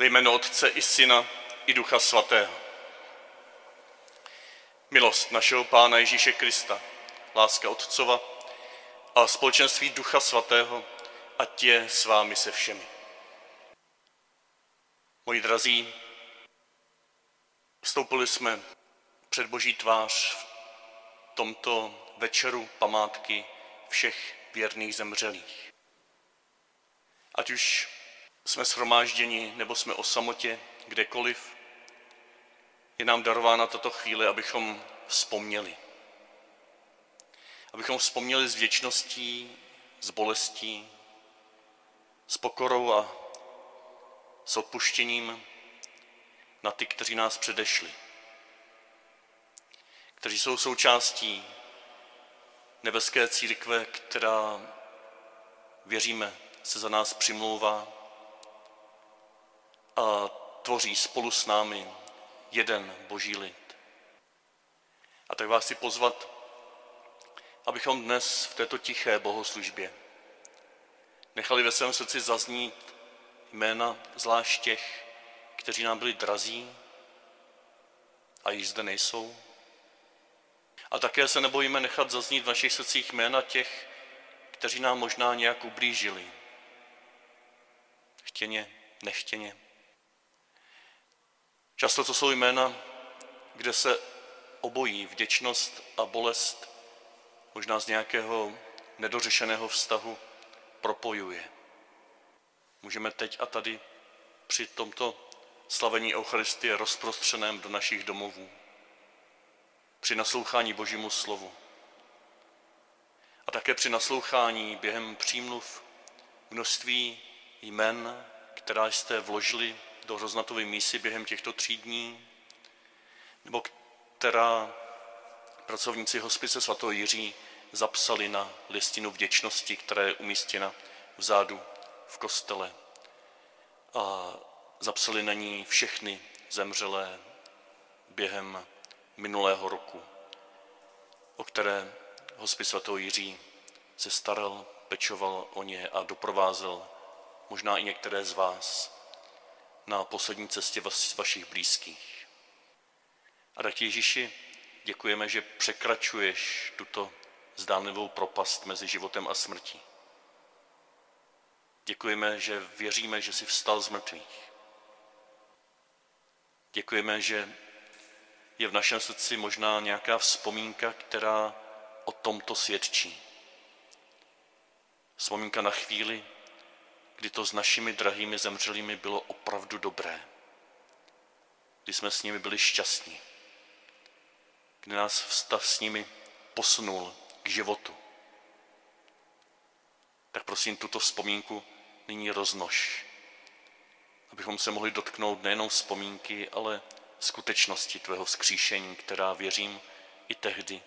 Ve jménu Otce i Syna i Ducha Svatého. Milost našeho Pána Ježíše Krista, láska Otcova a společenství Ducha Svatého, ať je s vámi se všemi. Moji drazí, vstoupili jsme před Boží tvář v tomto večeru památky všech věrných zemřelých. Ať už jsme shromážděni nebo jsme o samotě, kdekoliv, je nám darována tato chvíle, abychom vzpomněli. Abychom vzpomněli s věčností, s bolestí, s pokorou a s odpuštěním na ty, kteří nás předešli, kteří jsou součástí nebeské církve, která, věříme, se za nás přimlouvá a tvoří spolu s námi jeden boží lid. A tak vás chci pozvat, abychom dnes v této tiché bohoslužbě nechali ve svém srdci zaznít jména zvlášť těch, kteří nám byli drazí a již zde nejsou. A také se nebojíme nechat zaznít v našich srdcích jména těch, kteří nám možná nějak ublížili. Chtěně, nechtěně. Často to jsou jména, kde se obojí vděčnost a bolest, možná z nějakého nedořešeného vztahu, propojuje. Můžeme teď a tady při tomto slavení Eucharistie rozprostřeném do našich domovů, při naslouchání Božímu slovu a také při naslouchání během přímluv množství jmen, která jste vložili do hroznatové mísy během těchto tří dní, nebo která pracovníci hospice svatého Jiří zapsali na listinu vděčnosti, která je umístěna vzadu v kostele. A zapsali na ní všechny zemřelé během minulého roku, o které hospic svatého Jiří se staral, pečoval o ně a doprovázel možná i některé z vás na poslední cestě vašich blízkých. A tak Ježíši děkujeme, že překračuješ tuto zdánlivou propast mezi životem a smrtí. Děkujeme, že věříme, že jsi vstal z mrtvých. Děkujeme, že je v našem srdci možná nějaká vzpomínka, která o tomto svědčí. Vzpomínka na chvíli, kdy to s našimi drahými zemřelými bylo opravdu dobré, kdy jsme s nimi byli šťastní, kdy nás vztah s nimi posunul k životu. Tak prosím, tuto vzpomínku nyní roznož, abychom se mohli dotknout nejenom vzpomínky, ale skutečnosti tvého vzkříšení, která věřím i tehdy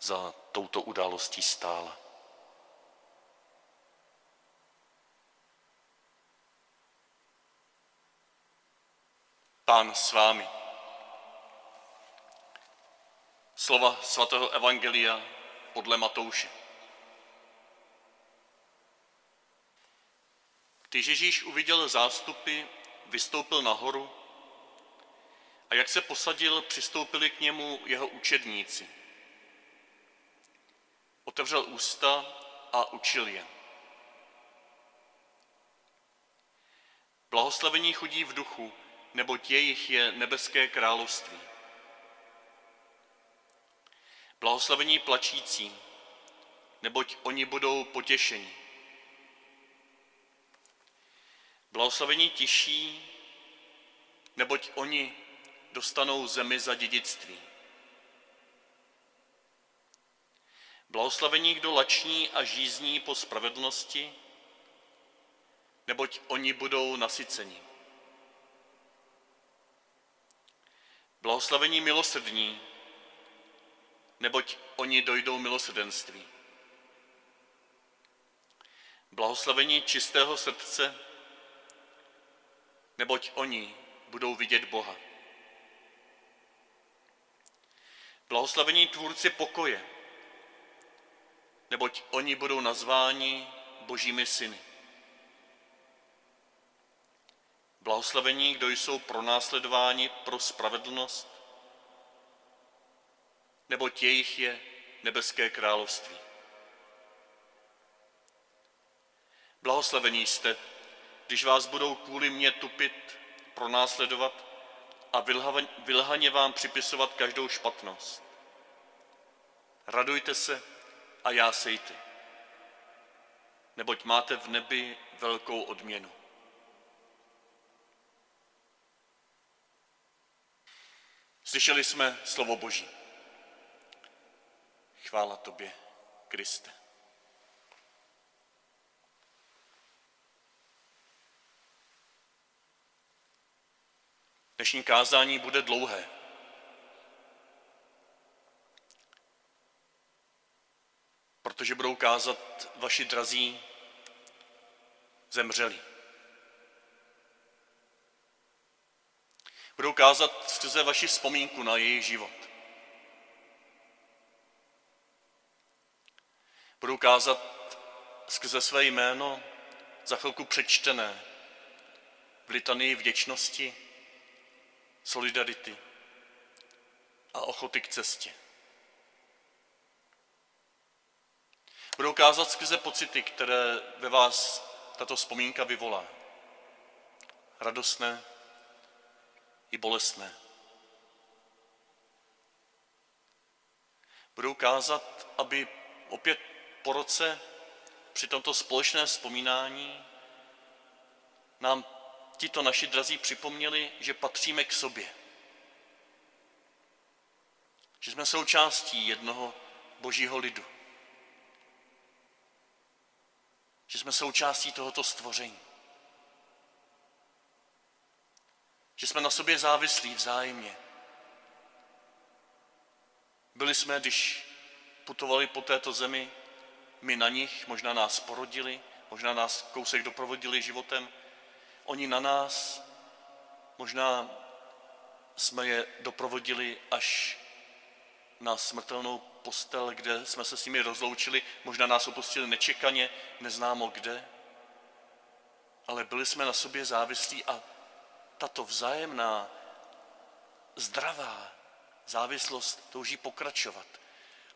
za touto událostí stála. Pán s vámi. Slova svatého Evangelia podle Matouše. Když Ježíš uviděl zástupy, vystoupil nahoru a jak se posadil, přistoupili k němu jeho učedníci. Otevřel ústa a učil je. Blahoslavení chudí v duchu, neboť jejich je nebeské království. Blahoslavení plačící, neboť oni budou potěšeni. Blahoslavení tiší, neboť oni dostanou zemi za dědictví. Blahoslavení, kdo lační a žízní po spravedlnosti, neboť oni budou nasyceni. Blahoslavení milosrdní, neboť oni dojdou milosrdenství. Blahoslavení čistého srdce, neboť oni budou vidět Boha. Blahoslavení tvůrci pokoje, neboť oni budou nazváni božími syny. Blahoslavení, kdo jsou pronásledováni pro spravedlnost, nebo jejich je nebeské království. Blahoslavení jste, když vás budou kvůli mě tupit, pronásledovat a vylhaně vám připisovat každou špatnost. Radujte se a jásejte, neboť máte v nebi velkou odměnu. Slyšeli jsme slovo Boží. Chvála tobě, Kriste. Dnešní kázání bude dlouhé. Protože budou kázat vaši drazí zemřelí. Budou kázat skrze vaši vzpomínku na jejich život. Budou kázat skrze své jméno za chvilku přečtené v litanii vděčnosti, solidarity a ochoty k cestě. Budou kázat skrze pocity, které ve vás tato vzpomínka vyvolá. Radostné i bolestné. Budou kázat, aby opět po roce při tomto společné vzpomínání nám tito naši drazí připomněli, že patříme k sobě. Že jsme součástí jednoho božího lidu. Že jsme součástí tohoto stvoření. Že jsme na sobě závislí vzájemně. Byli jsme, když putovali po této zemi, my na nich, možná nás porodili, možná nás kousek doprovodili životem, oni na nás, možná jsme je doprovodili až na smrtelnou postel, kde jsme se s nimi rozloučili, možná nás opustili nečekaně, neznámo kde, ale byli jsme na sobě závislí a tato vzájemná zdravá závislost touží pokračovat.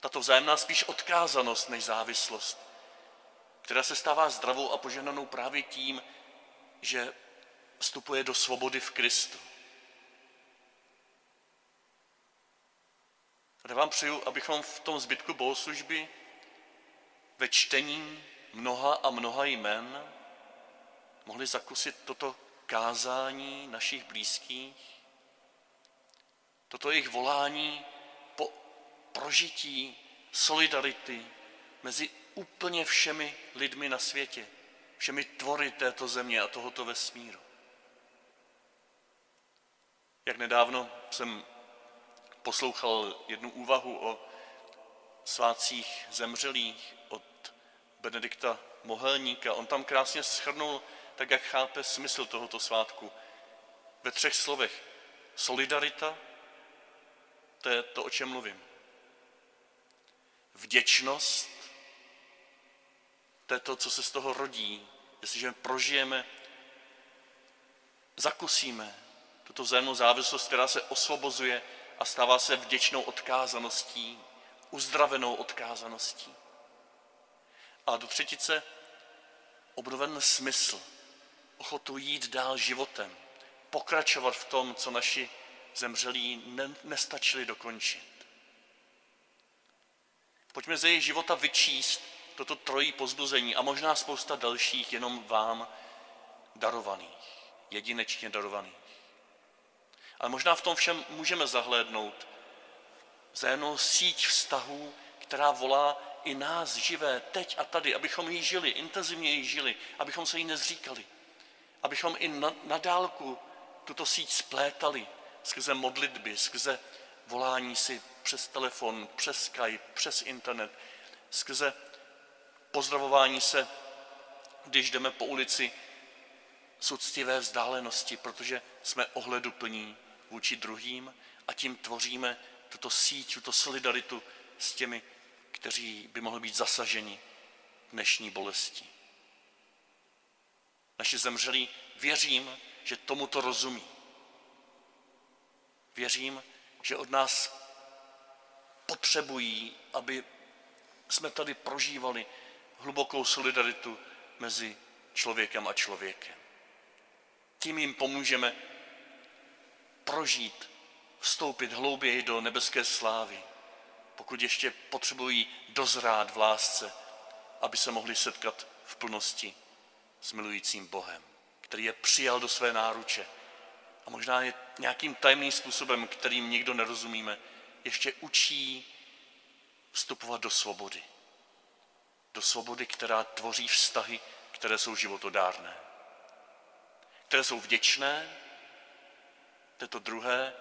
Tato vzájemná spíš odkázanost než závislost, která se stává zdravou a poženanou právě tím, že vstupuje do svobody v Kristu. A vám přeju, abychom v tom zbytku bohoslužby ve čtení mnoha a mnoha jmen mohli zakusit toto kázání našich blízkých, toto jejich volání po prožití solidarity mezi úplně všemi lidmi na světě, všemi tvory této země a tohoto vesmíru. Jak nedávno jsem poslouchal jednu úvahu o svácích zemřelých od Benedikta Mohelníka. On tam krásně schrnul, tak jak chápe smysl tohoto svátku. Ve třech slovech. Solidarita, to je to, o čem mluvím. Vděčnost, to je to, co se z toho rodí, jestliže prožijeme, zakusíme tuto vzájemnou závislost, která se osvobozuje a stává se vděčnou odkázaností, uzdravenou odkázaností. A do třetice obnoven smysl, ochotu jít dál životem, pokračovat v tom, co naši zemřelí ne, nestačili dokončit. Pojďme ze jejich života vyčíst toto trojí pozbuzení a možná spousta dalších jenom vám darovaných, jedinečně darovaných. Ale možná v tom všem můžeme zahlédnout vzájemnou síť vztahů, která volá i nás živé teď a tady, abychom ji žili, intenzivně ji žili, abychom se jí nezříkali, abychom i na, na dálku tuto síť splétali skrze modlitby, skrze volání si přes telefon, přes Skype, přes internet, skrze pozdravování se, když jdeme po ulici z úctivé vzdálenosti, protože jsme ohleduplní vůči druhým a tím tvoříme tuto síť, tuto solidaritu s těmi, kteří by mohli být zasaženi dnešní bolesti. Naši zemřelí, věřím, že tomu to rozumí. Věřím, že od nás potřebují, aby jsme tady prožívali hlubokou solidaritu mezi člověkem a člověkem. Tím jim pomůžeme prožít, vstoupit hlouběji do nebeské slávy, pokud ještě potřebují dozrát v lásce, aby se mohli setkat v plnosti s milujícím Bohem, který je přijal do své náruče a možná je nějakým tajemným způsobem, kterým nikdo nerozumíme, ještě učí vstupovat do svobody. Do svobody, která tvoří vztahy, které jsou životodárné. Které jsou vděčné, to je to druhé,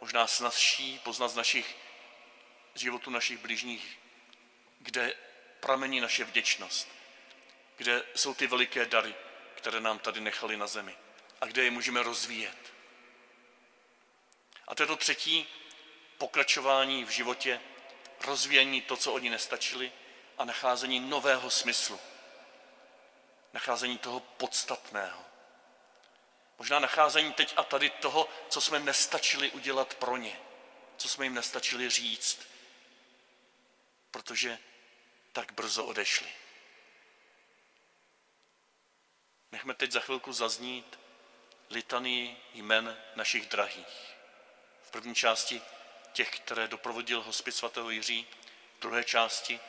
možná snazší poznat z našich životů našich bližních, kde pramení naše vděčnost, kde jsou ty veliké dary, které nám tady nechali na zemi a kde je můžeme rozvíjet. A to je to třetí pokračování v životě, rozvíjení to, co oni nestačili a nacházení nového smyslu. Nacházení toho podstatného. Možná nacházení teď a tady toho, co jsme nestačili udělat pro ně, co jsme jim nestačili říct, protože tak brzo odešli. Nechme teď za chvilku zaznít litany jmen našich drahých. V první části těch, které doprovodil hospic svatého Jiří, v druhé části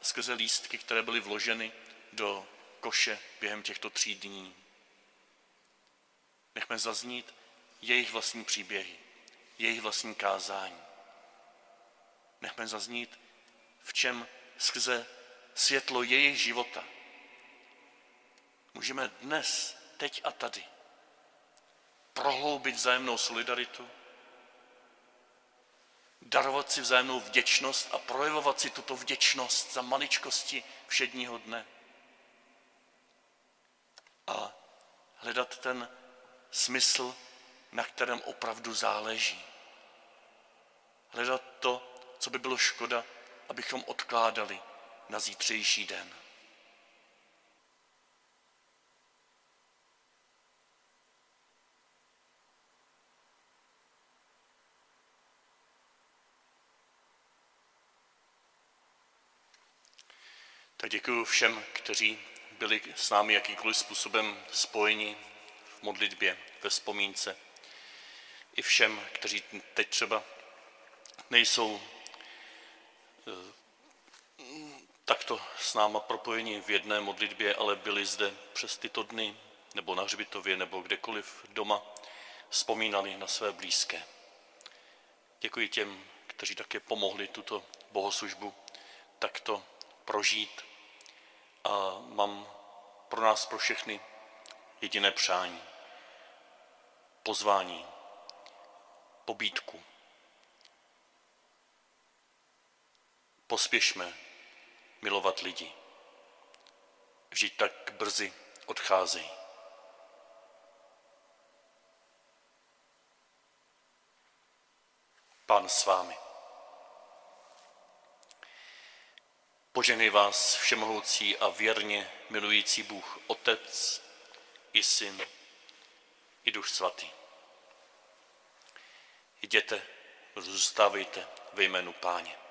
skrze lístky, které byly vloženy do koše během těchto tří dní. Nechme zaznít jejich vlastní příběhy, jejich vlastní kázání. Nechme zaznít, v čem skrze světlo jejich života můžeme dnes, teď a tady prohloubit vzájemnou solidaritu, darovat si vzájemnou vděčnost a projevovat si tuto vděčnost za maličkosti všedního dne. A hledat ten smysl, na kterém opravdu záleží. Hledat to, co by bylo škoda, abychom odkládali na zítřejší den. Tak děkuji všem, kteří byli s námi jakýkoliv způsobem spojeni v modlitbě, ve vzpomínce. I všem, kteří teď třeba nejsou eh, takto s náma propojeni v jedné modlitbě, ale byli zde přes tyto dny, nebo na hřbitově, nebo kdekoliv doma, vzpomínali na své blízké. Děkuji těm, kteří také pomohli tuto bohoslužbu takto prožít a mám pro nás, pro všechny jediné přání, pozvání, pobídku. Pospěšme milovat lidi. Vždyť tak brzy odcházejí. Pán s vámi. Poženej vás všemohoucí a věrně milující Bůh, Otec i Syn i Duch Svatý. Jděte, zůstávejte ve jménu Páně.